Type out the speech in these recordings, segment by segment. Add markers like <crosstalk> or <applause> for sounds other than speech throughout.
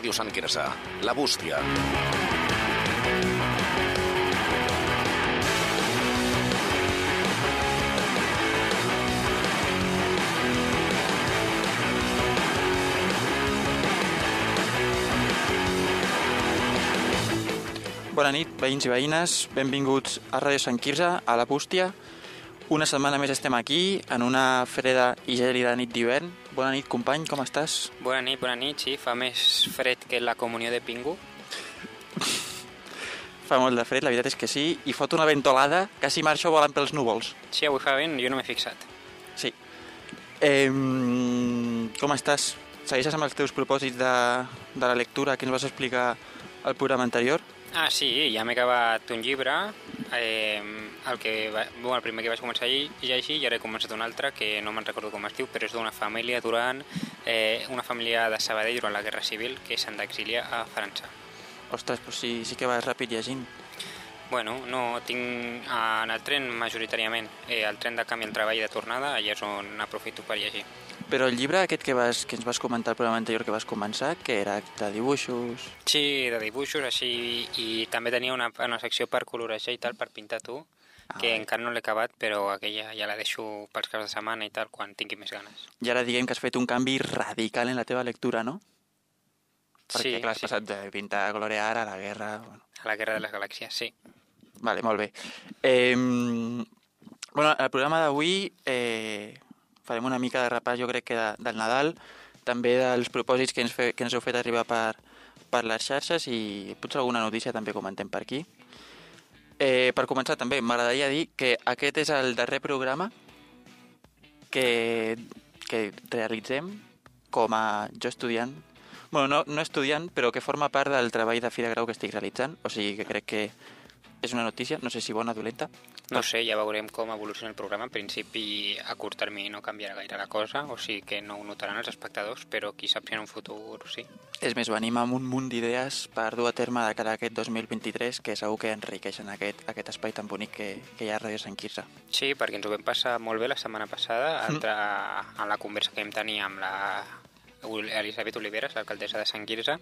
Ràdio Sant Quirze, La Bústia. Bona nit, veïns i veïnes. Benvinguts a Ràdio Sant Quirze, a la Bústia. Una setmana més estem aquí, en una freda i gèlida nit d'hivern. Bona nit, company, com estàs? Bona nit, bona nit, sí, fa més fred que la comunió de Pingu. Fa molt de fred, la veritat és que sí, i fot una ventolada, quasi marxa volant pels núvols. Sí, avui fa vent, jo no m'he fixat. Sí. Eh, com estàs? Segueixes amb els teus propòsits de, de la lectura que ens vas explicar al programa anterior? Ah, sí, ja m'he acabat un llibre, eh, el, que va, bueno, el primer que vaig començar a llegir i ara he començat un altre que no me'n recordo com es diu, però és d'una família durant eh, una família de Sabadell durant la Guerra Civil que s'han d'exiliar a França. Ostres, doncs sí, sí que vas ràpid llegint. Bueno, no tinc en el tren majoritàriament, eh, el tren de canvi en treball de tornada, allà és on aprofito per llegir. Però el llibre aquest que, vas, que ens vas comentar al programa anterior que vas començar, que era de dibuixos... Sí, de dibuixos, així, i també tenia una, una secció per colorejar i tal, per pintar tu, Ah, que bé. encara no l'he acabat, però aquella ja la deixo pels caps de setmana i tal, quan tingui més ganes. I ara diguem que has fet un canvi radical en la teva lectura, no? Perquè, Sí, clar, has sí. passat de pintar a colorear a la guerra... Bueno. A la Guerra de les Galàxies, sí. Vale, molt bé. Eh, bueno, el programa d'avui eh, farem una mica de repàs, jo crec que de, del Nadal, també dels propòsits que ens, fe, que ens heu fet arribar per, per les xarxes i potser alguna notícia també comentem per aquí. Eh, per començar també, m'agradaria dir que aquest és el darrer programa que, que realitzem com a jo estudiant bueno, no, no estudiant, però que forma part del treball de fi de grau que estic realitzant, o sigui que crec que és una notícia, no sé si bona o dolenta. No sé, ja veurem com evoluciona el programa. En principi, a curt termini no canviarà gaire la cosa, o sigui que no ho notaran els espectadors, però qui sap si en un futur sí. És més, venim amb un munt d'idees per dur a terme de cara a aquest 2023 que segur que enriqueixen aquest, aquest espai tan bonic que, que hi ha a Ràdio Sant Quirze. Sí, perquè ens ho vam passar molt bé la setmana passada entre, en la conversa que vam tenir amb la Elisabet Oliveres, l'alcaldessa de Sant Quirze,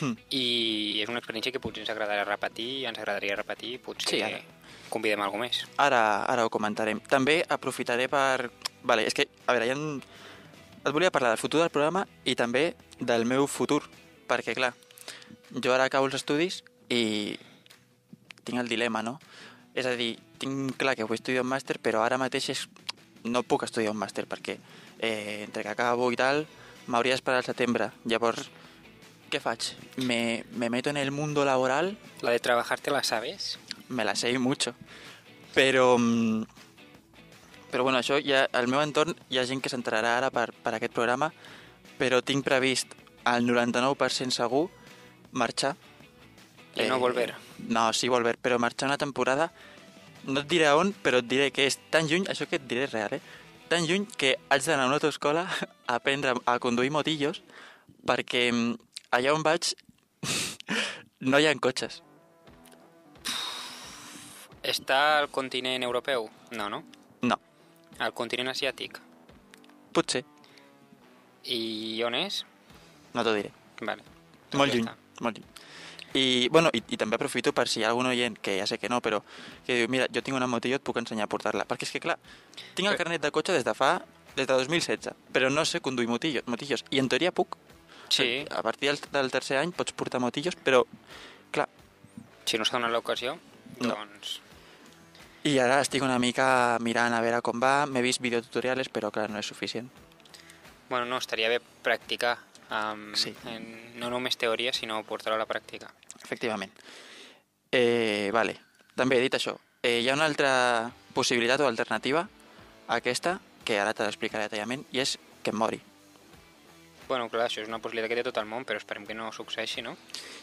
Mm. i és una experiència que potser ens agradarà repetir, ens agradaria repetir, potser Sí, ara. convidem algú més. Ara, ara ho comentarem. També aprofitaré per... Vale, és que, a veure, ja en... et volia parlar del futur del programa i també del meu futur, perquè, clar, jo ara acabo els estudis i tinc el dilema, no? És a dir, tinc clar que vull estudiar un màster, però ara mateix és... no puc estudiar un màster perquè eh, entre que acabo i tal m'hauria d'esperar al setembre. Llavors, què faig? Me, me meto en el mundo laboral La de trabajar te la sabes? me la sé mucho. Però, mm, però bueno, això ja, al meu entorn hi ha gent que s'entrarà ara per, per aquest programa, però tinc previst al 99% segur marxar. I no volver. No, sí volver, però marxar una temporada, no et diré on, però et diré que és tan lluny, això que et diré real, eh? Tan lluny que haig d'anar a una autoescola a aprendre a conduir motillos perquè mm, allà on vaig <laughs> no hi ha cotxes. Està al continent europeu? No, no? No, Al continent asiàtic? potser, I on és? no t'ho diré. Vale. Molt ja lluny, molt lluny. I, bueno, i, i també aprofito per si hi ha algun oient, que ja sé que no, però que diu, mira, jo tinc una moto i jo et puc ensenyar a portar-la. Perquè és que, clar, tinc el carnet de cotxe des de fa... des de 2016, però no sé conduir motillos, motillos. I en teoria puc. Sí, A partir del, del tercer any pots portar motillos, però, clar, si no s'ha donat l'ocasió, No. doncs... i ara estic una mica mirant a veure com va, m'he vist videotutorials, però clar, no és suficient. Bueno, no, estaria bé practicar. Um, Sí. en, no només teoria, sinó portar-ho a la pràctica. Efectivament. Eh, vale. També, dit això, eh, hi ha una altra possibilitat o alternativa a aquesta, que ara te l'explicaré detalladament, i és que em mori. Bueno, clar, això és una possibilitat que té tot el món, però esperem que no succeeixi, no?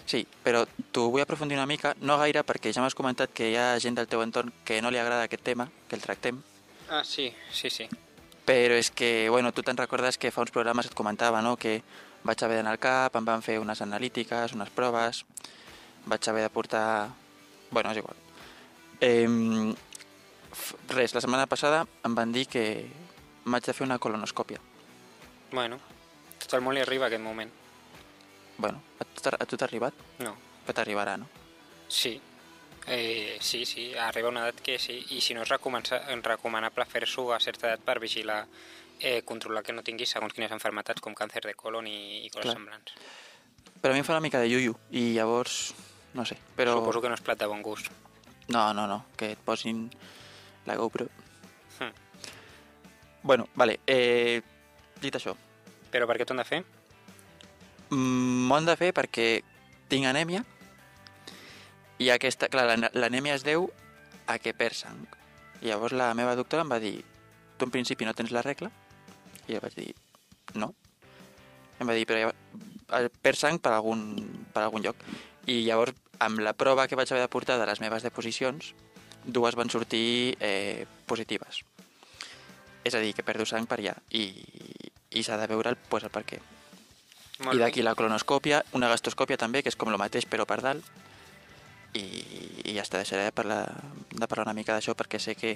Sí, però t'ho vull aprofundir una mica, no gaire, perquè ja m'has comentat que hi ha gent del teu entorn que no li agrada aquest tema, que el tractem, Ah, sí, sí, sí. però és que, bueno, tu te'n recordes que fa uns programes et comentava, no?, que vaig haver d'anar al CAP, em van fer unes analítiques, unes proves, vaig haver de portar... Bueno, és igual. Eh, res, la setmana passada em van dir que m'haig de fer una colonoscòpia. Bueno, tot el món li arriba aquest moment. Bueno, a tu t'ha arribat? No. Però t'arribarà, no? Sí. Eh, sí, sí, arriba una edat que sí, i si no és recomanable fer-s'ho a certa edat per vigilar, eh, controlar que no tinguis segons quines enfermetats com càncer de colon i, i coses Clar. semblants. Però a mi em fa una mica de iuiu, i llavors... No sé, però... Suposo que no és plat de bon gust. No, no, no, que et posin la GoPro. Hm. Bueno, vale, eh, dit això, Però per què t'ho han de fer? mm, m'ho han de fer perquè tinc anèmia i aquesta, clar, l'anèmia es deu a que perd sang. I llavors la meva doctora em va dir tu en principi no tens la regla? I jo vaig dir no. Em va dir però ja, perd sang per algun, per algun lloc. I llavors amb la prova que vaig haver de portar de les meves deposicions dues van sortir eh, positives. És a dir, que perdo sang per allà i, i s'ha de veure el, pues, el per què. I d'aquí la colonoscòpia, una gastroscòpia també, que és com el mateix però per dalt. I, i ja està, deixaré de parlar, de parlar una mica d'això perquè sé que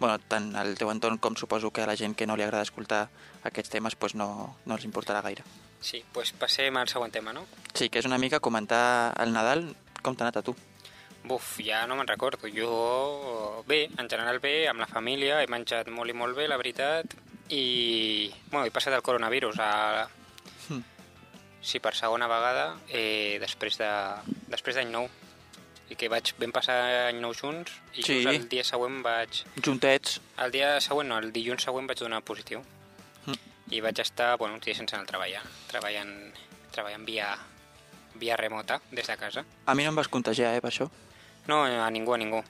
bueno, tant al teu entorn com suposo que a la gent que no li agrada escoltar aquests temes pues no, no els importarà gaire. Sí, doncs pues passem al següent tema, no? Sí, que és una mica comentar el Nadal com t'ha anat a tu. Buf, ja no me'n recordo. Jo, bé, en general bé, amb la família, he menjat molt i molt bé, la veritat, i, bueno, he passat el coronavirus a... Hmm. Sí, per segona vegada, eh, després de després d'any nou. I que vaig, vam passar any nou junts, i Sí. el dia següent vaig... Juntets, El dia següent, no, el dilluns següent vaig donar positiu. Mm. I vaig estar, bueno, uns dies sense anar a treballar, treballant, treballant via, via remota, des de casa. a mi no em vas contagiar, eh, per això. No, a ningú, a ningú.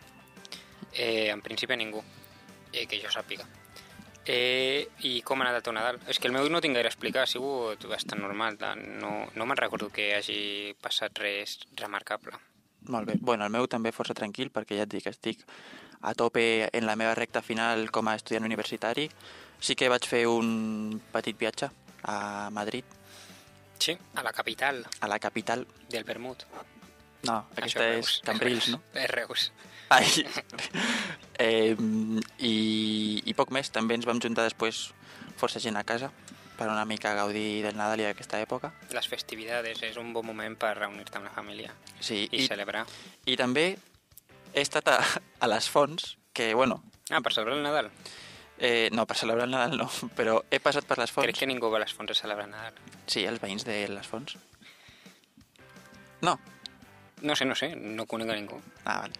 Eh, en principi a ningú, eh, que jo sàpiga. Eh, I com ha anat el teu Nadal? És que el meu no tinc gaire a explicar, ha sigut bastant normal. No, no me'n recordo que hagi passat res remarcable. Molt bé. Bueno, el meu també força tranquil perquè ja et dic, estic a tope en la meva recta final com a estudiant universitari. Sí que vaig fer un petit viatge a Madrid, Sí, a la capital a la capital. del Vermut. No, Això aquesta és Reus. Cambrils, no? <laughs> És Reus. Ai. <laughs> eh, i, I poc més, també ens vam juntar després força gent a casa per una mica gaudir del Nadal i d'aquesta època. Les festivitats és un bon moment per reunir-te amb la família Sí, i, i, celebrar. i també he estat a, a les fonts, que, bueno, Ah, per celebrar el Nadal. eh, no, per celebrar el Nadal no, <laughs> però he passat per les fonts. Crec que ningú va a les fonts a celebrar el Nadal. Sí, els veïns de les fonts. No, No sé, no sé, no conec a ningú. ah, vale.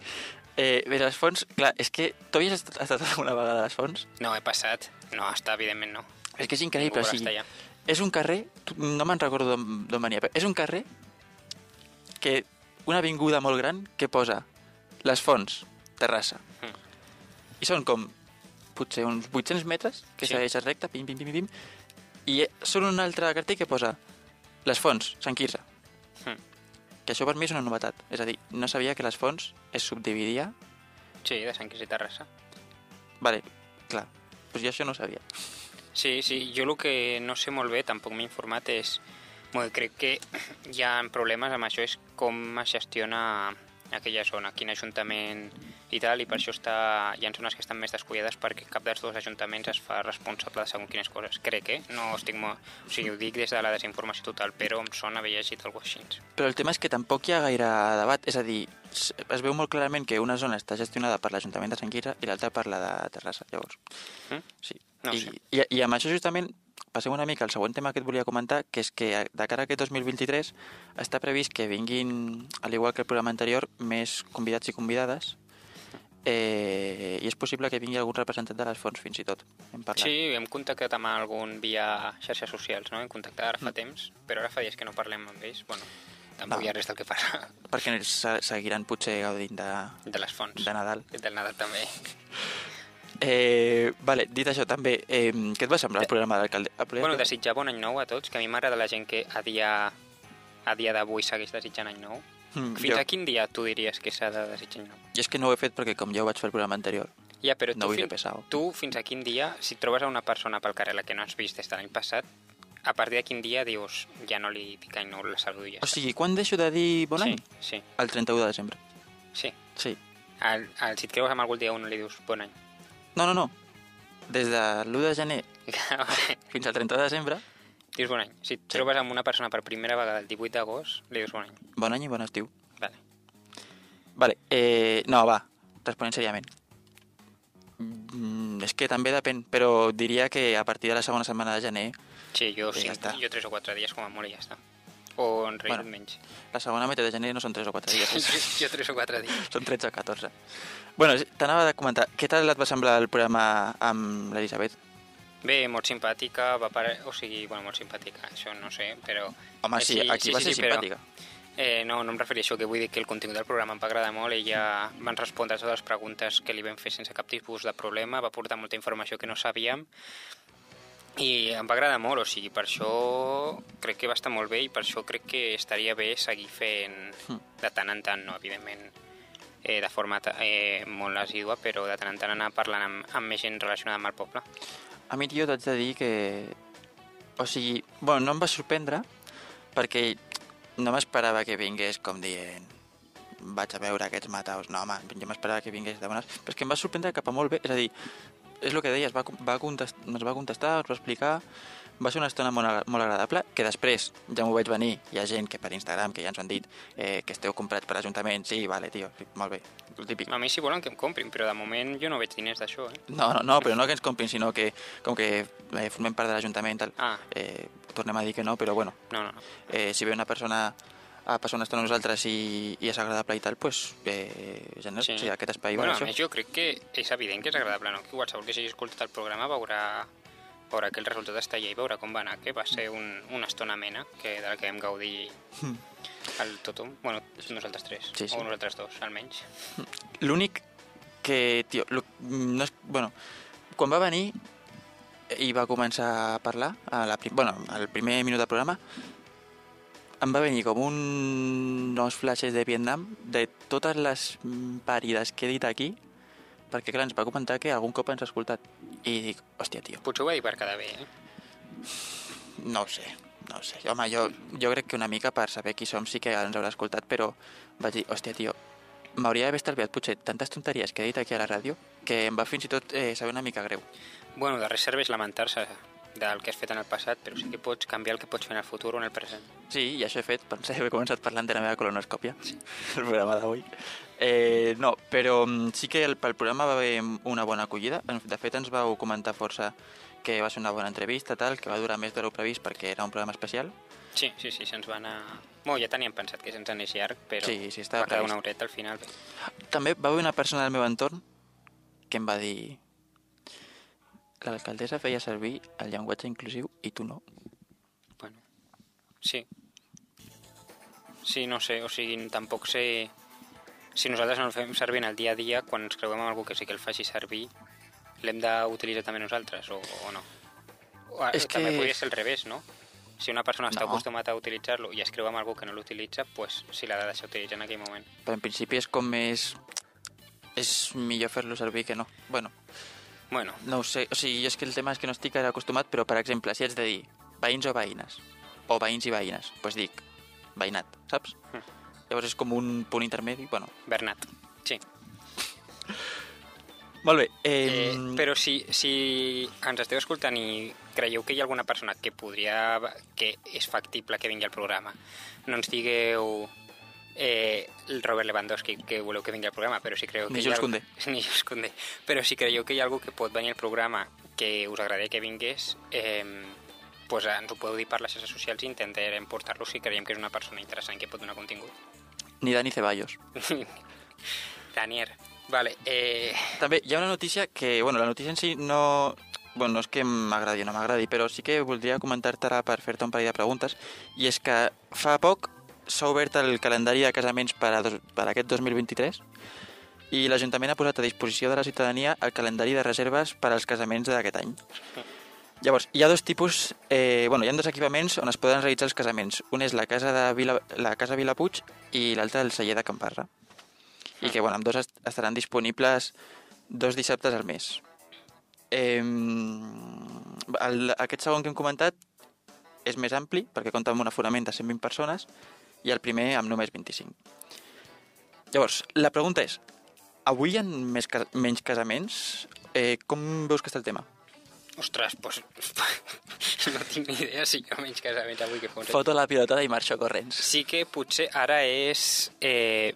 Eh, bé, les fonts, clar, és que tu havies estat, estat alguna vegada a les fonts? No, he passat. No, està, evidentment no. És que és increïble, o sigui, és un carrer, no me'n recordo d'on venia, però és un carrer que una avinguda molt gran que posa les fonts, Terrassa. Mm. I són com potser uns 800 metres que Sí. segueixes recte, pim, pim, pim, pim, i són un altre cartell que posa les fonts, Sant Quirze. Mm. Que això per mi és una novetat. És a dir, no sabia que les fonts es subdividia... Sí, de Sant Quirze i Terrassa. Vale, clar, doncs jo això no ho sabia. Sí, sí, jo el que no sé molt bé, tampoc m'he informat, és... Bueno, crec que hi ha problemes amb això, és com es gestiona aquella zona, quin ajuntament i tal, i per això està, hi ha zones que estan més descuidades perquè cap dels dos ajuntaments es fa responsable de segons quines coses. Crec, eh? No estic molt... O sigui, ho dic des de la desinformació total, però em sona haver llegit alguna cosa així. Però el tema és que tampoc hi ha gaire debat, és a dir, es veu molt clarament que una zona està gestionada per l'Ajuntament de Sant Quirze i l'altra per la de Terrassa, llavors. Mm? Sí. No I, i, I amb això justament passem una mica al següent tema que et volia comentar, que és que de cara a aquest 2023 està previst que vinguin, al igual que el programa anterior, més convidats i convidades, eh, i és possible que vingui algun representant de les fonts, fins i tot. Hem parlat. Sí, hem contactat amb algun via xarxes socials, no? Hem contactat ara fa Mm. temps, però ara fa dies que no parlem amb ells. Bueno, tampoc No. hi ha res del que parlar Perquè seguiran potser gaudint de, de les fonts. de Nadal. I del Nadal també. Eh, vale, dit això també, eh, què et va semblar el programa de l'alcalde? El Bueno, desitjar bon any nou a tots, que a mi m'agrada la gent que a dia, a dia d'avui segueix desitjant any nou. Mm, Fins jo, a quin dia tu diries que s'ha de desitjar any nou? jo és que no ho he fet perquè com ja ho vaig fer el programa anterior, Ja, però no tu, fin, tu fins a quin dia, si trobes a una persona pel carrer la que no has vist des de l'any passat, a partir de quin dia dius ja no li dic any nou, la saludo ja O sigui, quan deixo de dir bon any? Sí, sí, El 31 de desembre. sí. Sí. Al, al, si et creus amb algú el dia 1 li dius bon any. No, no, no. Des de l'1 de gener <laughs> fins al 30 de desembre, Dius bon any. Si et trobes amb una persona per primera vegada el 18 d'agost, li dius bon any. Bon any i bon estiu. Vale. Vale, eh, no, va, responent seriament. Mm, és que també depèn, però diria que a partir de la segona setmana de gener, Sí, jo, I ja sí, està. jo 3 o 4 dies com a molt i ja està. O en realitat Bueno. menys. la segona meitat de gener no són 3 o 4 dies, <laughs> jo 3 o 4 dies. són 13 o 14. Bueno, t'anava de comentar, què tal et va semblar el programa amb l'Elisabet? Bé, molt simpàtica, va pare... o sigui, bueno, molt simpàtica, això no sé, però... Home, Eh, sí, aquí va ser però- simpàtica. Eh, no, no em referia a això, que vull dir que el contingut del programa em va agradar molt, ella van respondre a totes les preguntes que li vam fer sense cap tipus de problema, va portar molta informació que no sabíem, i em va agradar molt, o sigui, per això crec que va estar molt bé i per això crec que estaria bé seguir fent de tant en tant, no, evidentment, eh, de forma eh, molt asidua, però de tant en tant anar parlant amb, amb més gent relacionada amb el poble. A mi, tio, t'haig de dir que... O sigui, bueno, no em va sorprendre perquè no m'esperava que vingués com dient vaig a veure aquests mataus. No, home, jo m'esperava que vingués de bones... Però és que em va sorprendre cap a molt bé. És a dir, és el que deies, va, va contest, ens va contestar, ens va explicar... Va ser una estona molt, molt agradable, que després ja m'ho veig venir. Hi ha gent que per Instagram, que ja ens han dit, eh, que esteu comprats per l'Ajuntament. Sí, vale, tio, molt bé, el típic. A mi si volen que em comprin, però de moment jo no veig diners d'això, eh? No, no, no, però no que ens comprin, sinó que com que eh, formem part de l'Ajuntament, tal, Ah. eh, tornem a dir que no, però bueno, No, no, no. eh, si ve una persona a una estona amb nosaltres i, i és agradable i tal, pues, eh, genial, sí. o sigui, aquest espai bueno, a més jo crec que és evident que és agradable, no? Que qualsevol que s'hagi escoltat el programa veurà, veurà que el resultat està allà i veurà com va anar, que va ser un, una estona amena que, de la que vam gaudir el tothom, bueno, nosaltres tres, Sí, sí. o nosaltres dos, almenys. L'únic que, tio, lo, no és, bueno, quan va venir i va començar a parlar, a la, prim- bueno, al primer minut del programa, em va venir com un, uns flashes de Vietnam de totes les parides que he dit aquí, perquè clar, ens va comentar que algun cop ens ha escoltat. I dic, hòstia, tio, Potser ho va dir per quedar bé, eh? no ho sé, no ho sé. Home, jo, jo crec que una mica per saber qui som sí que ens haurà escoltat, però vaig dir, hòstia, tio, m'hauria d'haver estalviat potser tantes tonteries que he dit aquí a la ràdio que em va fins i tot eh, saber una mica greu. Bueno, de res serveix lamentar-se del que has fet en el passat, però sí que pots canviar el que pots fer en el futur o en el present. Sí, i això he fet. Pensé haver començat parlant de la meva colonoscòpia, <laughs> el programa d'avui. Eh, no, però mm, sí que el, pel programa va haver una bona acollida. De fet, ens vau comentar força que va ser una bona entrevista, tal, que va durar més de lo previst perquè era un programa especial. Sí, sí, sí, se'ns va anar... Bueno, ja teníem pensat que se'ns anés llarg, però Sí, sí, va quedar previst. una horeta al final. Bé. També va haver una persona del meu entorn que em va dir l'alcaldessa feia servir el llenguatge inclusiu i tu no. Bueno, sí. Sí, no sé, o sigui, tampoc sé... Si nosaltres no el fem servir en el dia a dia, quan ens creuem amb algú que sí que el faci servir, l'hem d'utilitzar també nosaltres, o, o no? O, És també que- podria ser al revés, no? Si una persona està No. acostumat a utilitzar-lo i es creu amb algú que no l'utilitza, pues sí l'ha de deixar utilitzar en aquell moment. Però en principi és com més... És millor fer-lo servir que no. Bueno, Bueno, no ho sé. O sigui, jo és que el tema és que no estic acostumat, però, per exemple, si haig de dir veïns o veïnes, o veïns i veïnes, doncs dic veïnat, saps? Mm. Llavors és com un punt intermedi, bueno. Bernat, sí. Molt bé. Eh, Eh, però si, si ens esteu escoltant i creieu que hi ha alguna persona que podria que és factible que vingui al programa, no ens digueu eh, Robert Lewandowski que voleu que vingui al programa, però si creieu Ni <laughs> que ha Jules Koundé. Ni Jules Koundé. Però si creieu que hi ha algú que pot venir al programa que us agradaria que vingués, eh, pues ens ho podeu dir per les xarxes socials i intentarem portar-lo si creiem que és una persona interessant que pot donar contingut. Ni Dani Ceballos. <laughs> Daniel, vale, eh, També hi ha una notícia que, bueno, la notícia en si no... Bueno, no és que m'agradi o no m'agradi, però sí que voldria comentar-te-la per fer-te un parell de preguntes, i és que fa poc s'ha obert el calendari de casaments per, a dos, per a aquest 2023 i l'Ajuntament ha posat a disposició de la ciutadania el calendari de reserves per als casaments d'aquest any. Llavors, hi ha dos tipus, eh, bueno, hi ha dos equipaments on es poden realitzar els casaments. Un és la casa de Vila, la casa Vilapuig i l'altre el celler de Camparra. I que, bueno, amb dos est estaran disponibles dos dissabtes al mes. Eh, el, aquest segon que hem comentat és més ampli, perquè compta amb un aforament de 120 persones, i el primer amb només 25. Llavors, la pregunta és, avui hi ha més, ca- menys casaments? Eh, com veus que està el tema? Ostres, doncs... <laughs> no tinc ni idea si jo menys casaments avui que anys. Foto la pilotada i marxo corrents. Sí que potser ara és... Eh,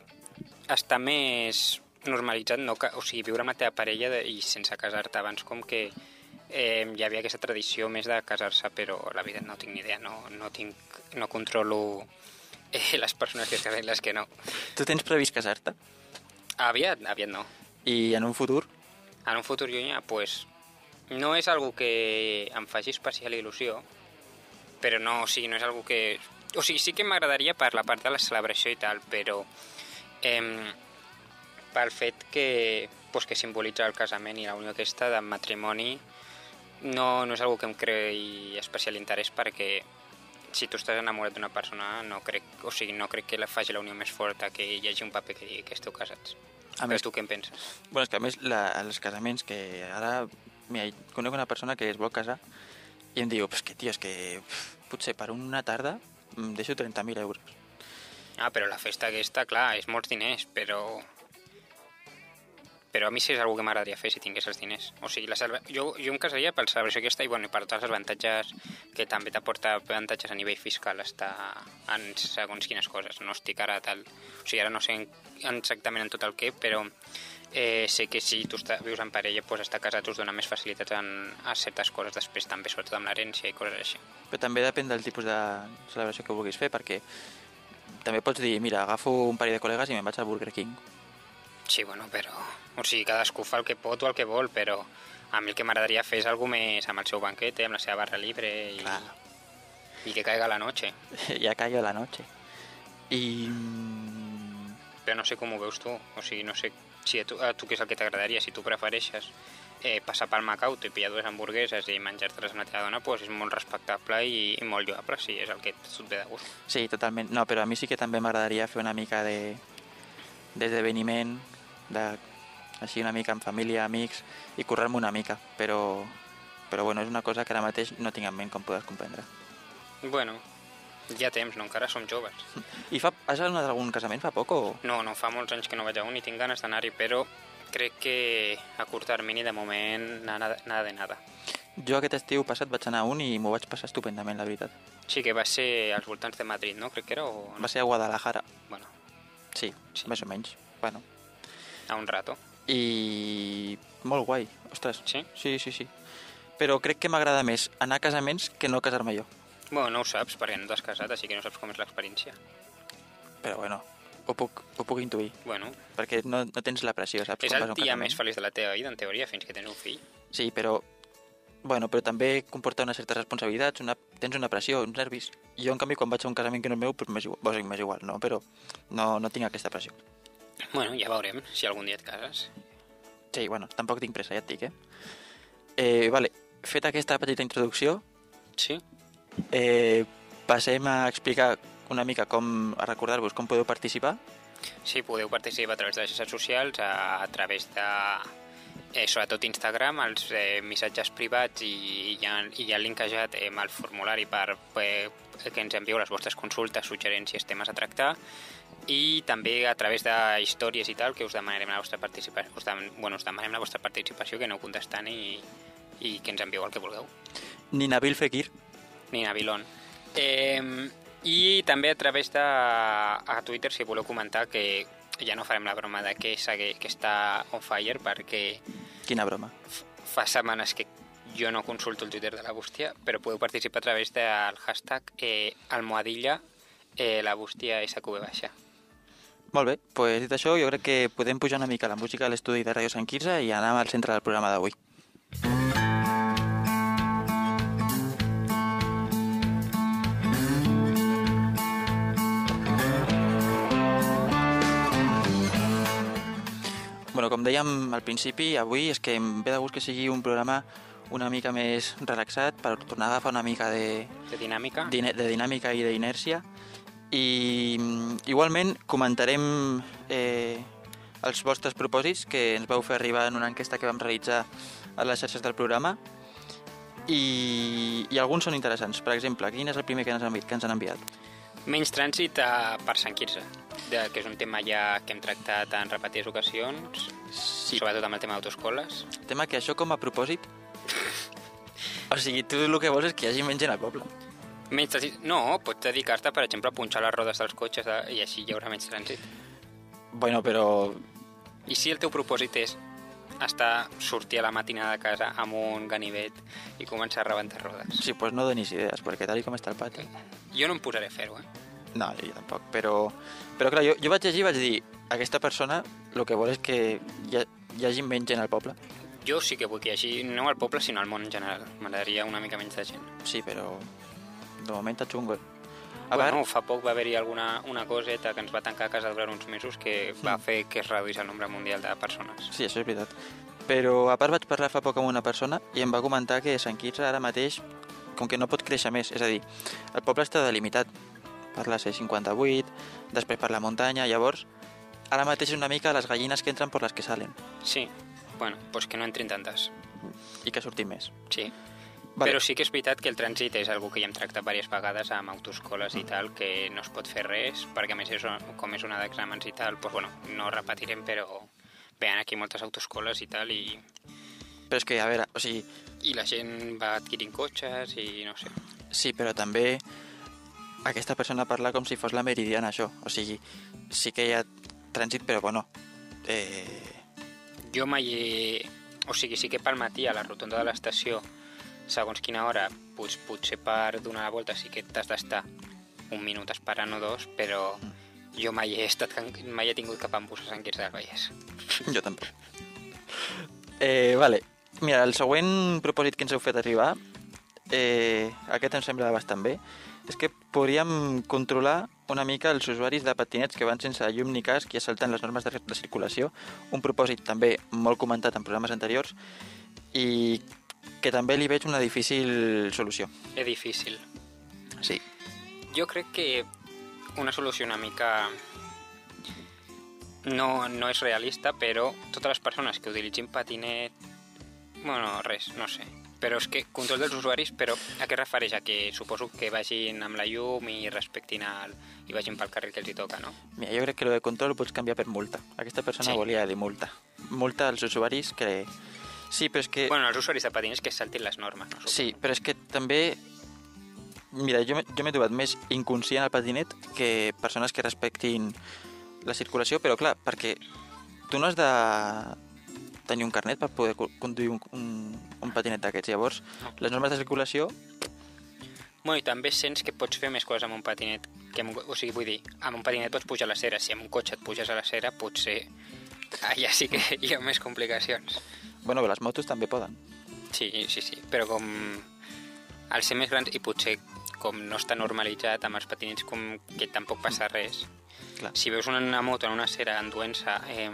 està més normalitzat, no? o sigui, viure amb la teva parella de, i sense casar-te abans, com que eh, hi havia aquesta tradició més de casar-se, però la veritat no tinc ni idea, no, no, tinc, no controlo eh, les persones que es casen i les que no. Tu tens previst casar-te? Aviat, aviat no. I en un futur? En un futur llunyà, pues, no és algo que em faci especial il·lusió, però no, o sigui, no és algo que... O sigui, sí que m'agradaria per la part de la celebració i tal, però eh, pel fet que, pues, que simbolitza el casament i la unió aquesta de matrimoni no, no és algo que em creï especial interès perquè si tu estàs enamorat d'una persona no crec, o sigui, no crec que la faci la unió més forta que hi hagi un paper que digui que esteu casats. A més- més, tu què en penses? Bueno, és que a més, la, els casaments que ara... Mira, conec una persona que es vol casar i em diu, pues que, tio, és que potser per una tarda em deixo 30.000 euros. Ah, però la festa aquesta, clar, és molts diners, però... Però a mi sí és una que m'agradaria fer si tingués els diners. O sigui, la celebra... jo, jo em casaria per la celebració aquesta i, bueno, i per tots els avantatges que també t'aporta avantatges a nivell fiscal estar en segons quines coses. No estic ara tal... O sigui, ara no sé en- exactament en tot el què, però eh, sé que si tu està, vius en parella, pues, estar casat us dona més facilitats en, a certes coses després també, sobretot amb l'herència i coses així. Però també depèn del tipus de celebració que vulguis fer, perquè també pots dir, mira, agafo un parell de col·legues i me'n vaig al Burger King. Sí, bueno, però... O sigui, cadascú fa el que pot o el que vol, però a mi el que m'agradaria fer és alguna més amb el seu banquete, amb la seva barra libre i, Clar. i que caiga la noche. <laughs> ja caiga la noche. I... mm, Però no sé com ho veus tu. O sigui, no sé si a tu, a tu què és el que t'agradaria. Si tu prefereixes eh, passar pel Macauto i pillar dues hamburgueses i menjar-te-les amb la teva dona, doncs és molt respectable i, i molt lloable, si és el que et bé de gust. Sí, totalment. No, però a mi sí que també m'agradaria fer una mica de d'esdeveniment, de, així una mica amb família, amics, i currar-me una mica, però, però bueno, és una cosa que ara mateix no tinc en ment, com podeu comprendre. Bueno, ja temps, no? Encara som joves. I fa, has anat a algun casament fa poc o...? No, no, fa molts anys que no vaig a un i tinc ganes d'anar-hi, però crec que a curt termini, de moment, nada, nada de nada. Jo aquest estiu passat vaig anar a un i m'ho vaig passar estupendament, la veritat. Sí, que va ser als voltants de Madrid, no? Crec que era, o... Va ser a Guadalajara, Bueno, sí, Sí. més o menys. Bueno, a un rato. i molt guai, ostres. Sí? Sí, sí, sí. Però crec que m'agrada més anar a casaments que no casar-me jo. Bueno, no ho saps, perquè no t'has casat, així que no saps com és l'experiència. Però bueno, ho puc, ho puc intuir, Bueno, perquè no, no tens la pressió, saps? és el dia més feliç de la teva vida, en teoria, fins que tens un fill. Sí, però... Bueno, però també comporta unes certes responsabilitats, una, tens una pressió, uns nervis. Jo, en canvi, quan vaig a un casament que no és meu, doncs m'és igual, o sigui, m'és igual, no? Però no, no tinc aquesta pressió. Bueno, ja veurem si algun dia et cases. Sí, bueno, tampoc tinc pressa, ja et dic, eh? eh vale, feta aquesta petita introducció, Sí? eh, passem a explicar una mica com, a recordar-vos com podeu participar. Sí, podeu participar a través de les xarxes socials, a, a través de, eh, sobretot Instagram, els eh, missatges privats i, i, ha, i ha linkejat eh, amb el formulari per eh, que ens envieu les vostres consultes, suggerències, temes a tractar i també a través de històries i tal que us demanarem la vostra participació us, dem, bueno, us demanem la vostra participació que aneu contestant i, i que ens envieu el que vulgueu Ni Nabil Fekir, ni Navilon. Eh, I també a través de a Twitter, si voleu comentar, que ja no farem la broma de que, segue, que està on fire, perquè quina broma. fa setmanes que jo no consulto el Twitter de la bústia, però podeu participar a través del hashtag eh, almohadilla eh, la bústia SQB baixa. Molt bé, pues dit això, jo crec que podem pujar una mica la música a l'estudi de Ràdio Sant Quirze i anar al centre del programa d'avui. Bueno, com dèiem al principi, avui és que em ve de gust que sigui un programa una mica més relaxat per tornar a agafar una mica de, De dinàmica? dine- de dinàmica i d'inèrcia i mm, igualment comentarem eh, els vostres propòsits que ens vau fer arribar en una enquesta que vam realitzar a les xarxes del programa i, i alguns són interessants. Per exemple, quin és el primer que ens han, que ens han enviat? Menys trànsit a, per Sant Quirze, de, que és un tema ja que hem tractat en repetides ocasions, Sí. sobretot amb el tema d'autoescoles. Tema que això com a propòsit <laughs> O sigui, tu el que vols és que hi hagi menys gent al poble. Menys trànsit... No, pots dedicar-te, per exemple, a punxar les rodes dels cotxes eh, i així hi haurà menys trànsit. Bueno, però... I si el teu propòsit és estar, sortir a la matinada de casa amb un ganivet i començar a rebentar rodes? Sí, pues no donis idees, perquè tal com està el pati... Jo no em posaré a fer-ho, eh? No, jo tampoc, però... Però clar, jo, jo vaig llegir i vaig dir aquesta persona el que vol és que hi, ha, hi hagi menys gent al poble. Jo sí que vull que hi hagi, no al poble, sinó al món en general. M'agradaria una mica menys de gent. Sí, però de moment està xungo. A bueno, part, fa poc va haver-hi alguna una coseta que ens va tancar a casa durant uns mesos que va Mm. fer que es reduís el nombre mundial de persones. sí, això és veritat. Però a part vaig parlar fa poc amb una persona i em va comentar que Sant Quirze ara mateix, com que no pot créixer més, és a dir, el poble està delimitat per la C58, després per la muntanya, llavors ara mateix és una mica les gallines que entren per les que salen Sí, bueno, doncs que no entrin tantes. i que surtin més. Sí. Vale. Però sí que és veritat que el trànsit és algo que ja hem tractat diverses vegades amb autoscoles i tal, que no es pot fer res, perquè a més és, com és una d'exàmens i tal, doncs bueno, no repetirem, però vean aquí moltes autoscoles i tal, i, Però és que, a veure, o sigui, i la gent va adquirint cotxes i no sé. Sí, però també aquesta persona parla com si fos la meridiana, això. O sigui, sí que hi ha trànsit, però bueno... Eh, Jo mai he... O sigui, sí que pel matí a la rotonda de l'estació, segons quina hora, pues, potser per donar la volta sí que t'has d'estar un minut esperant o dos, però jo mai he estat, mai he tingut cap embús a Sant Quirze del Vallès. jo tampoc. Eh, vale. Mira, el següent propòsit que ens heu fet arribar, eh, aquest em sembla bastant bé, és que podríem controlar una mica els usuaris de patinets que van sense llum ni casc i assalten les normes de, de circulació. Un propòsit també molt comentat en programes anteriors i que també li veig una difícil solució. És difícil. Sí. Jo crec que una solució una mica no, no és realista, però totes les persones que utilitzin patinet... Bueno, res, no sé. Però és que control dels usuaris, però a què refereix? A que suposo que vagin amb la llum i respectin el... i vagin pel carril que els hi toca, no? Mira, jo crec que el de control ho pots canviar per multa. Aquesta persona Sí. volia dir multa. Multa als usuaris que... Sí, però és que... Bueno, els usuaris de patinets que saltin les normes, no? Sí, però és que també... Mira, jo, jo m'he trobat més inconscient al patinet que persones que respectin la circulació, però clar, perquè tu no has de tenir un carnet per poder co- conduir un, un, un patinet d'aquests. Llavors, les normes de circulació... Bueno, i també sents que pots fer més coses amb un patinet. Que amb, o sigui, vull dir, amb un patinet pots pujar a la cera. Si amb un cotxe et puges a la cera, potser allà sí que hi ha més complicacions. Bueno, les motos també poden. Sí, sí, sí. Però com al ser més grans i potser com no està normalitzat amb els patinets com que tampoc passa res. Clar. Si veus una, una moto en una cera enduent-se eh,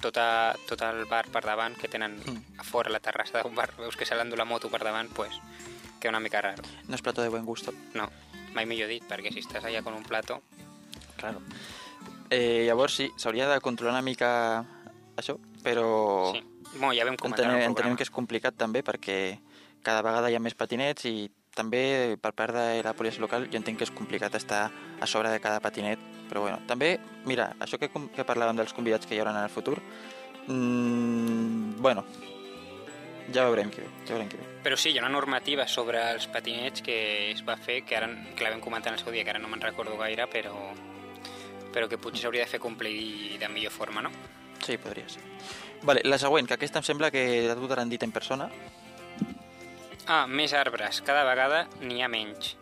tota, tot el bar per davant que tenen Mm. a fora la terrassa d'un bar, veus que se l'endú la moto per davant, pues, queda una mica raro. No és plato de buen gusto. No, mai millor dit, perquè si estàs allà con un plato... Claro. Eh, llavors sí, s'hauria de controlar una mica això, però Sí. Bueno, ja vam entenem, entenem que és complicat també perquè cada vegada hi ha més patinets i també per part de la policia local jo entenc que és complicat estar a sobre de cada patinet, però bueno, també, mira, això que, que parlàvem dels convidats que hi haurà en el futur, mmm, bueno, ja veurem què ve, ja veurem què ve. Però sí, hi ha una normativa sobre els patinets que es va fer, que ara que la vam comentar en el seu dia, que ara no me'n recordo gaire, però, però que potser s'hauria de fer complir de millor forma, no? Sí, podria ser. Vale, la següent, que aquesta em sembla que a tu t'han dit en persona. Ah, més arbres. Cada vegada n'hi ha menys.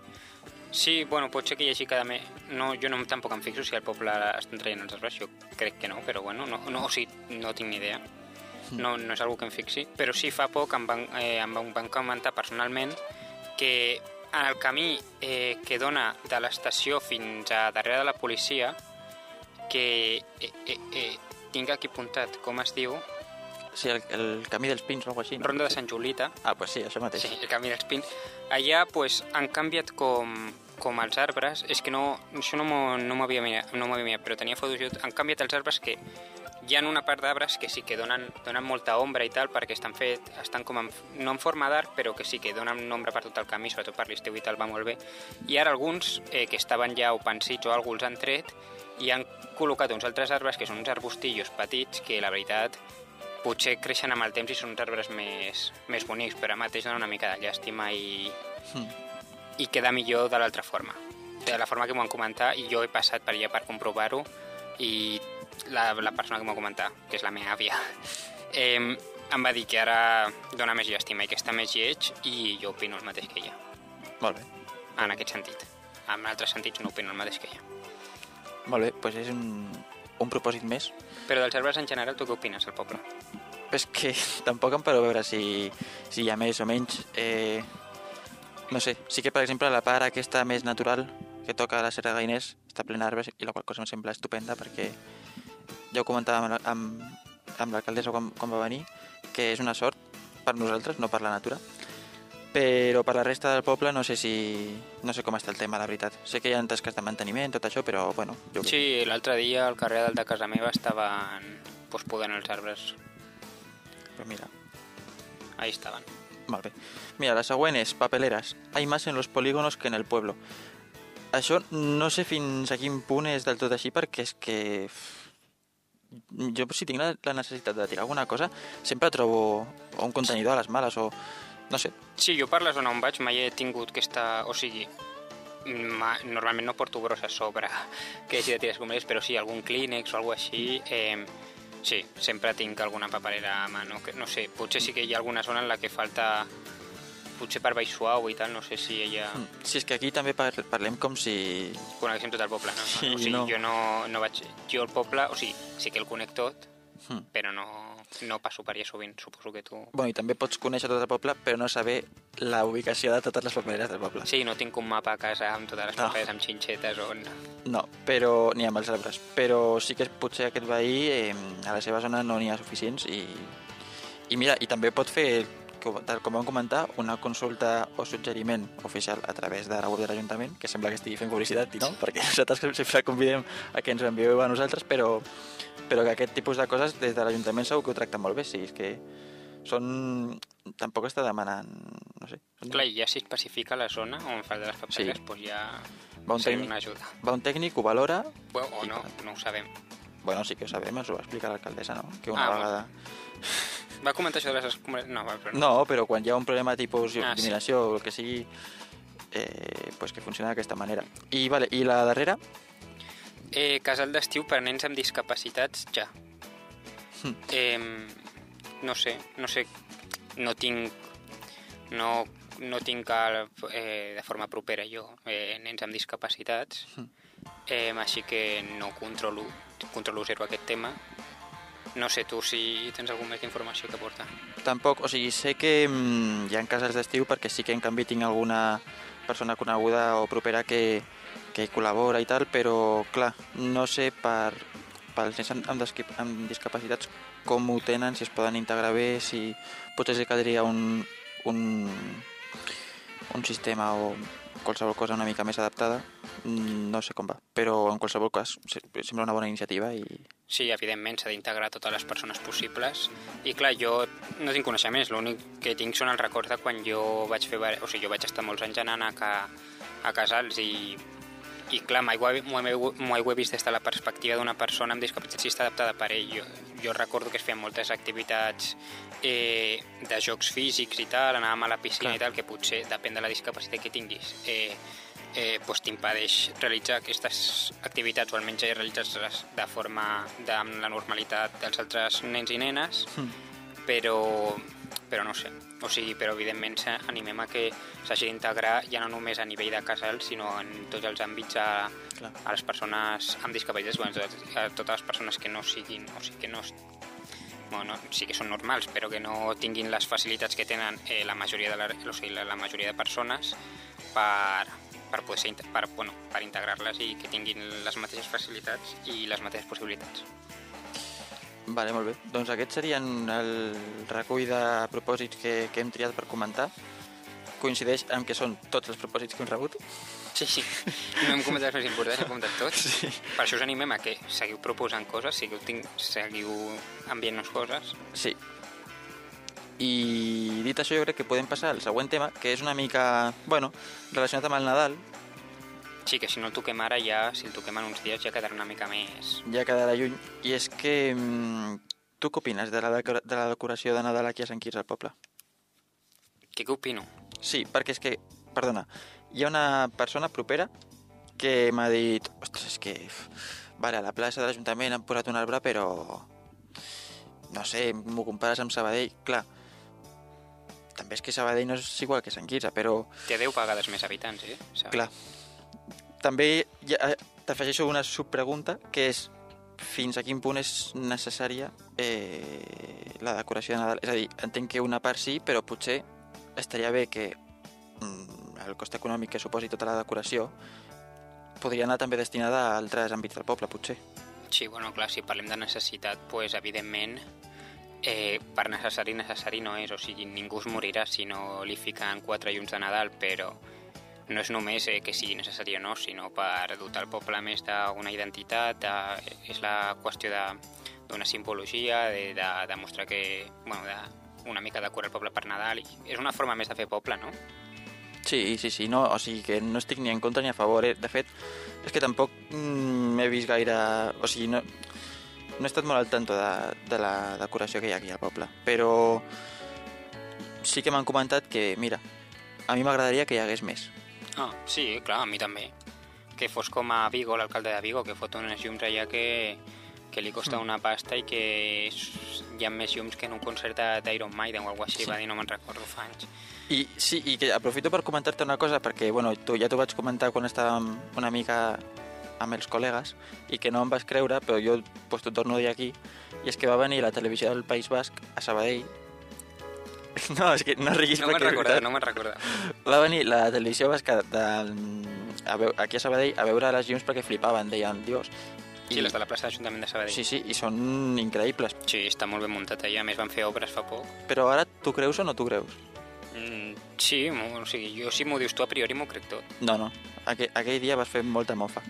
Sí, bueno, pot ser que hi hagi cada mes... No, jo no, tampoc em fixo si al poble estan traient els arbres, jo crec que no, però bueno, no, no, o sigui, no tinc ni idea. No, no és algo que em fixi, però sí fa poc em van, eh, em van, van comentar personalment que en el camí eh, que dona de l'estació fins a darrere de la policia que eh, eh, eh, tinc aquí apuntat com es diu Sí, el, el camí dels pins o alguna així. No? Ronda de Sant Julita Ah, pues sí, això mateix. Sí, el camí dels pins. Allà pues, han canviat com, com els arbres, és que no, això no m'ho no m'havia mirat, no m'havia mirat, però tenia fotos, jo- han canviat els arbres que hi ha una part d'arbres que sí que donen, donen molta ombra i tal, perquè estan fet, estan com en, no en forma d'arc, però que sí que donen ombra per tot el camí, sobretot per l'estiu i tal, va molt bé. I ara alguns eh, que estaven ja o pensits o alguns els han tret i han col·locat uns altres arbres que són uns arbustillos petits que la veritat potser creixen amb el temps i són uns arbres més, més bonics, però ara mateix dona una mica de llàstima i, Mm. i queda millor de l'altra forma. De la forma que m'ho han comentat, i jo he passat per allà per comprovar-ho, i la, la persona que m'ho ha comentat, que és la meva àvia, <laughs> eh, em va dir que ara dona més llàstima i que està més lleig, i jo opino el mateix que ella, Molt bé. en aquest sentit. En altres sentits no opino el mateix que ella. Molt bé, doncs és un, un propòsit més. Però dels arbres en general, tu què opines, al poble? És que <laughs> tampoc em paro a veure si, si hi ha més o menys. Eh, no sé, sí que per exemple la part aquesta més natural que toca la Serra Gainés està plena d'arbres i la qual cosa em sembla estupenda perquè ja ho comentàvem amb, amb, amb l'alcaldessa quan, quan va venir que és una sort per nosaltres, no per la natura però per la resta del poble no sé si no sé com està el tema, la veritat. Sé que hi ha tasques de manteniment, tot això, però bueno, jo Sí, l'altre dia al carrer dalt de casa meva estaven pues, podant els arbres. però mira, Ahí estaven. Molt bé. Mira, la següent és papeleres. Hay más en los polígonos que en el pueblo. Això no sé fins a quin punt és del tot així perquè és que jo si tinc la, la necessitat de tirar alguna cosa sempre trobo un contenidor a les males o no sé, Sí, jo per la zona on vaig mai he tingut que estar... O sigui, ma, normalment no porto brossa a sobre que hagi de tirar escombraries, però sí, algun clínex o alguna així... Eh, sí, sempre tinc alguna paperera a mà. No, que, no sé, potser sí que hi ha alguna zona en la que falta... Potser per baix suau i tal, no sé si ella... Mm, si és que aquí també par parlem com si... Coneguéssim tot el poble, no? Sí, o sigui, no. jo no, no vaig... Jo el poble, o sigui, sí que el conec tot, Mm. però no, no passo per allà sovint, suposo que tu... Bueno, i també pots conèixer tot el poble però no saber la ubicació de totes les papeleres del poble. Sí, no tinc un mapa a casa amb totes les No. amb xinxetes on... No, però ni amb els arbres. Però sí que potser aquest veí eh, a la seva zona no n'hi ha suficients i, i mira, i també pot fer, tal com vam comentar, una consulta o suggeriment oficial a través de la web de l'Ajuntament, que sembla que estigui fent publicitat i no, perquè <laughs> nosaltres sempre convidem a que ens ho envieu a nosaltres, però, però que aquest tipus de coses des de l'Ajuntament segur que ho tracta molt bé, sí, és que són... Tampoc està demanant, no sé... Són... Clar, i ja si especifica la zona on fa de les paperes, Sí. doncs ja Va un, tècnic, una ajuda. va un tècnic, ho valora... Bueno, o no, no ho sabem. Bueno, sí que ho sabem, ens ho va explicar l'alcaldessa, no? Que una Ah, vegada... Va comentar això de les. No, va, però no. No, però quan hi ha un problema tipus Ah, sí. eliminació o el que sigui, eh, pues que funciona d'aquesta manera. I, vale, I la darrera? Eh, casal d'estiu per nens amb discapacitats, ja. Hm. Eh, no sé, no sé, no tinc... No, no tinc el, eh, de forma propera jo eh, nens amb discapacitats, Hm. eh, així que no controlo, controlo zero aquest tema. No sé tu si tens alguna més informació que portar. Tampoc, o sigui, sé que mm, hi ha casals d'estiu perquè sí que en canvi tinc alguna persona coneguda o propera que, que col·labora i tal, però clar, no sé per, pels nens amb, amb, discapacitats com ho tenen, si es poden integrar bé, si potser que caldria un, un, un sistema o qualsevol cosa una mica més adaptada, Mm, no sé com va, però en qualsevol cas se- sembla una bona iniciativa i Sí, evidentment, s'ha d'integrar totes les persones possibles. I clar, jo no tinc coneixements, l'únic que tinc són els records de quan jo vaig fer... O sigui, jo vaig estar molts anys anant a, ca, a casals i, i clar, he vist des de la perspectiva d'una persona amb discapacitat si està adaptada per ell. Jo, jo recordo que es feien moltes activitats eh, de jocs físics i tal, anàvem a la piscina Clar. i tal, que potser depèn de la discapacitat que tinguis. Eh, eh, pues t'impedeix realitzar aquestes activitats o almenys realitzar-les de forma de, amb la normalitat dels altres nens i nenes, però, però no sé. O sigui, però evidentment animem a que s'hagi d'integrar ja no només a nivell de casal, sinó en tots els àmbits a, Clar. a les persones amb discapacitats, bueno, a totes, a totes les persones que no siguin, o sigui, que no bueno, sí que són normals, però que no tinguin les facilitats que tenen eh, la majoria de la, o sigui, la, la majoria de persones per, per, poder ser, per, bueno, per integrar-les i que tinguin les mateixes facilitats i les mateixes possibilitats. Vale, molt bé. Doncs aquests serien el recull de propòsits que, que hem triat per comentar. Coincideix amb que són tots els propòsits que hem rebut. Sí, sí. No hem comentat els més importants, hem comentat tots. Sí. Per això us animem a que seguiu proposant coses, seguiu, tinc, seguiu enviant-nos coses. Sí. I dit això, jo crec que podem passar al següent tema, que és una mica, bueno, relacionat amb el Nadal. Sí, que si no el toquem ara ja, si el toquem en uns dies ja quedarà una mica més... ja quedarà lluny, i és que mm, tu què opines de la, de la decoració de Nadal aquí a Sant Quirze al poble? Què, què opino? Sí, perquè és que, perdona, hi ha una persona propera que m'ha dit, ostres, és que, vale, a la plaça de l'Ajuntament han posat un arbre, però, no sé, m'ho compares amb Sabadell, clar, també és que Sabadell no és igual que Sant Quirze, però, Té 10 vegades més habitants, eh? Saps? clar, també hi ha- t'afegeixo una subpregunta, que és fins a quin punt és necessària eh, la decoració de Nadal. És a dir, entenc que una part sí, però potser estaria bé que mm, el cost econòmic que suposi tota la decoració podria anar també destinada a altres àmbits del poble, potser. Sí, bueno, clar, si parlem de necessitat, pues, evidentment, eh, per necessari, necessari no és. O sigui, ningú es morirà si no li fiquen quatre llums de Nadal, però no és només eh, que sigui necessari o no, sinó per dotar el poble més d'una identitat, de, és la qüestió de- d'una simbologia, de, de demostrar que, bueno, de, una mica decorar el poble per Nadal. I és una forma més de fer poble, no? Sí, sí, sí, no, o sigui que no estic ni en contra ni a favor. Eh? De fet, és que tampoc mm, he vist gaire... O sigui, no, no he estat molt al tanto de, de la decoració que hi ha aquí al poble, però sí que m'han comentat que, mira, a mi m'agradaria que hi hagués més. Ah, sí, clar, a mi també. Que fos com a Vigo, l'alcalde de Vigo, que fot unes llums allà que, que li costa una pasta i que és, hi ha més llums que en un concert de- d'Iron Maiden o alguna així, Sí. va dir, no me'n recordo fa anys. I sí, i que aprofito per comentar-te una cosa, perquè, bueno, tu, ja t'ho vaig comentar quan estàvem una mica amb els col·legues i que no em vas creure, però jo pues, t'ho torno a dir aquí, i és que va venir la televisió del País Basc a Sabadell No, és que no riguis No perquè veritat. no me'n recordo. Va venir la televisió basca de, a veu, aquí a Sabadell a veure les llums perquè flipaven, deien, dios. Sí, les de la plaça d'Ajuntament de Sabadell. Sí, sí, i són increïbles. Sí, està molt ben muntat allà, a més van fer obres fa poc. Però ara tu creus o no tu creus? Mm, sí, o sigui, jo si m'ho dius tu a priori m'ho crec tot. No, no. Aquell, aquell dia vas fer molta mofa.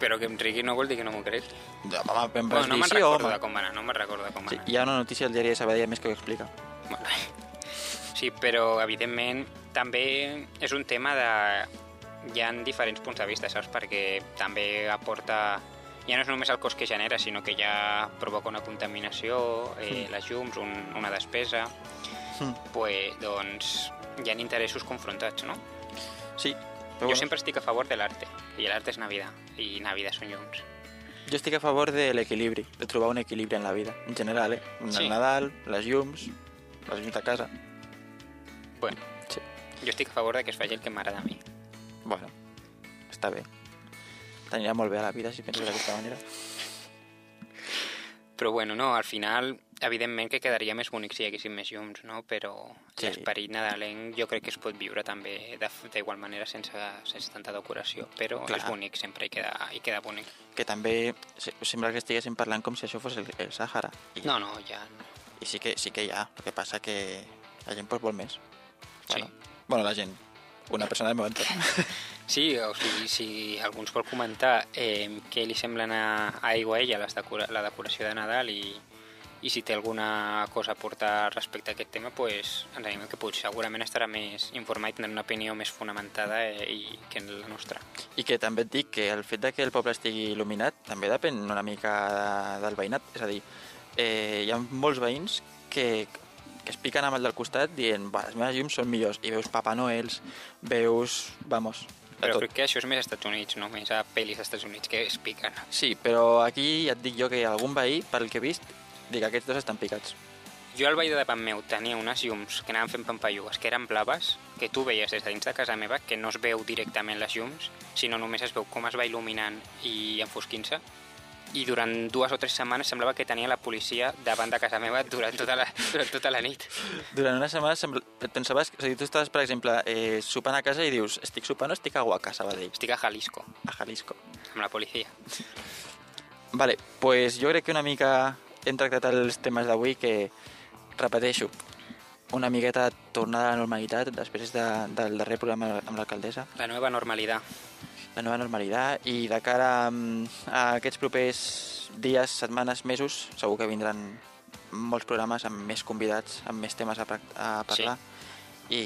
Però que em rigui no vol dir que no m'ho crec. No, home, Bueno, no me'n sí, recordo home. com va anar, no me'n recordo com va Sí, anar. hi ha una notícia al diari de Sabadell més que ho explica. Bueno, Sí, però evidentment també és un tema de... Hi ha diferents punts de vista, saps? Perquè també aporta... Ja no és només el cost que genera, sinó que ja provoca una contaminació, eh, les llums, un, una despesa... Mm. Pues, doncs, hi ha interessos confrontats, no? Sí, però Jo bueno, sempre estic a favor de l'arte, i l'arte és Navidad, i Navidad són llums. jo estic a favor de l'equilibri, de trobar un equilibri en la vida, en general, eh? El Sí. Nadal, les llums, les llums de casa... Bueno, Sí. jo estic a favor de que es faci el que m'agrada a mi. Bueno, està bé. T'anirà molt bé a la vida si penses d'aquesta manera. Però bueno, no, al final, evidentment que quedaria més bonic si hi haguessin més llums, no? Però Sí. l'esperit nadalenc jo crec que es pot viure també de- d'igual manera sense, sense tanta decoració, però Clar. és bonic sempre i queda, i queda bonic. Que també se- sembla que estiguéssim parlant com si això fos el, el Sàhara. I, No, no, ja... I sí que, sí que hi ha, el que passa que la gent pues, vol més. Sí. Bueno, bueno, la gent, una persona del meu entorn. <laughs> Sí, o sigui, si algú ens vol comentar eh, què li semblen a, a aigua a ella les decora, la decoració de Nadal i, i si té alguna cosa a portar respecte a aquest tema, pues, ens animem que potser segurament estarà més informat i tindrà una opinió més fonamentada eh, i que la nostra. I que també et dic que el fet de que el poble estigui il·luminat també depèn una mica de, del veïnat. És a dir, eh, hi ha molts veïns que, que es piquen amb el del costat dient va, les meves llums són millors. I veus Papa Noels, veus... Vamos, de Però tot. crec que això és més als Estats Units, no més a pel·lis als Estats Units que es piquen. Sí, però aquí ja et dic jo que algun veí, pel que he vist, dic aquests dos estan picats. Jo al veí de davant meu tenia unes llums que anaven fent pampallugues, que eren blaves, que tu veies des de dins de casa meva, que no es veu directament les llums, sinó només es veu com es va il·luminant i enfosquint-se. I durant dues o tres setmanes semblava que tenia la policia davant de casa meva durant tota la, durant tota la nit. Durant una setmana sembla... et pensaves... A dir, tu estaves, per exemple, eh, sopant a casa i dius estic sopant o estic a Huaca, Sabadell, Estic a Jalisco, a Jalisco. amb la policia. Vale, pues jo crec que una mica hem tractat els temes d'avui que, repeteixo, una miqueta tornada a la normalitat després de, del darrer programa amb l'alcaldessa, La nova normalitat. La nova normalitat, i de cara a, a aquests propers dies, setmanes, mesos, segur que vindran molts programes amb més convidats, amb més temes a, a parlar, i,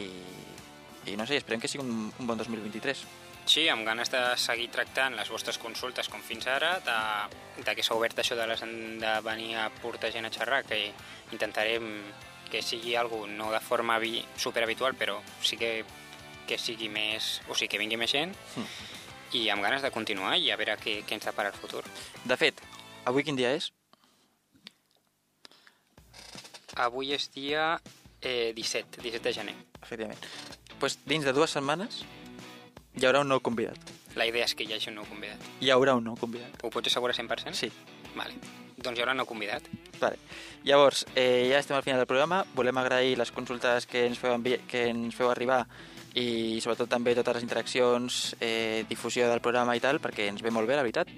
i no sé, esperem que sigui un, un bon 2023. Sí, amb ganes de seguir tractant les vostres consultes com fins ara, de, de que s'ha obert això de, les, de venir a portar gent a xerrar, que intentarem que sigui algo no de forma vi, superhabitual, però sí que, que sigui més... O sigui, que vingui més gent, Mm. I amb ganes de continuar i a veure què, què ens depara el futur. De fet, avui quin dia és? Avui és dia eh, 17, 17 de gener. Efectivament. Pues dins de dues setmanes hi haurà un nou convidat. La idea és que hi hagi un nou convidat. Hi haurà un nou convidat. Ho pots assegurar 100%? Sí. Vale. Doncs hi haurà un nou convidat. Vale. Llavors, eh, ja estem al final del programa. Volem agrair les consultes que ens feu, que ens feu arribar i sobretot també totes les interaccions, eh, difusió del programa i tal, perquè ens ve molt bé, la veritat.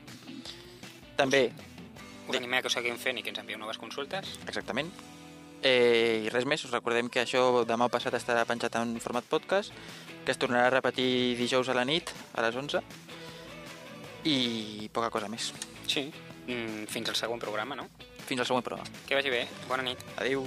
També, Us animem a que ho seguim fent i que ens envieu noves consultes. exactament, eh, i res més, us recordem que això demà passat estarà penjat en format podcast, que es tornarà a repetir dijous a la nit, a les 11, i poca cosa més. Sí. Mm, fins al següent programa, no? Fins al següent programa. Que vagi bé. Bona nit. Adéu.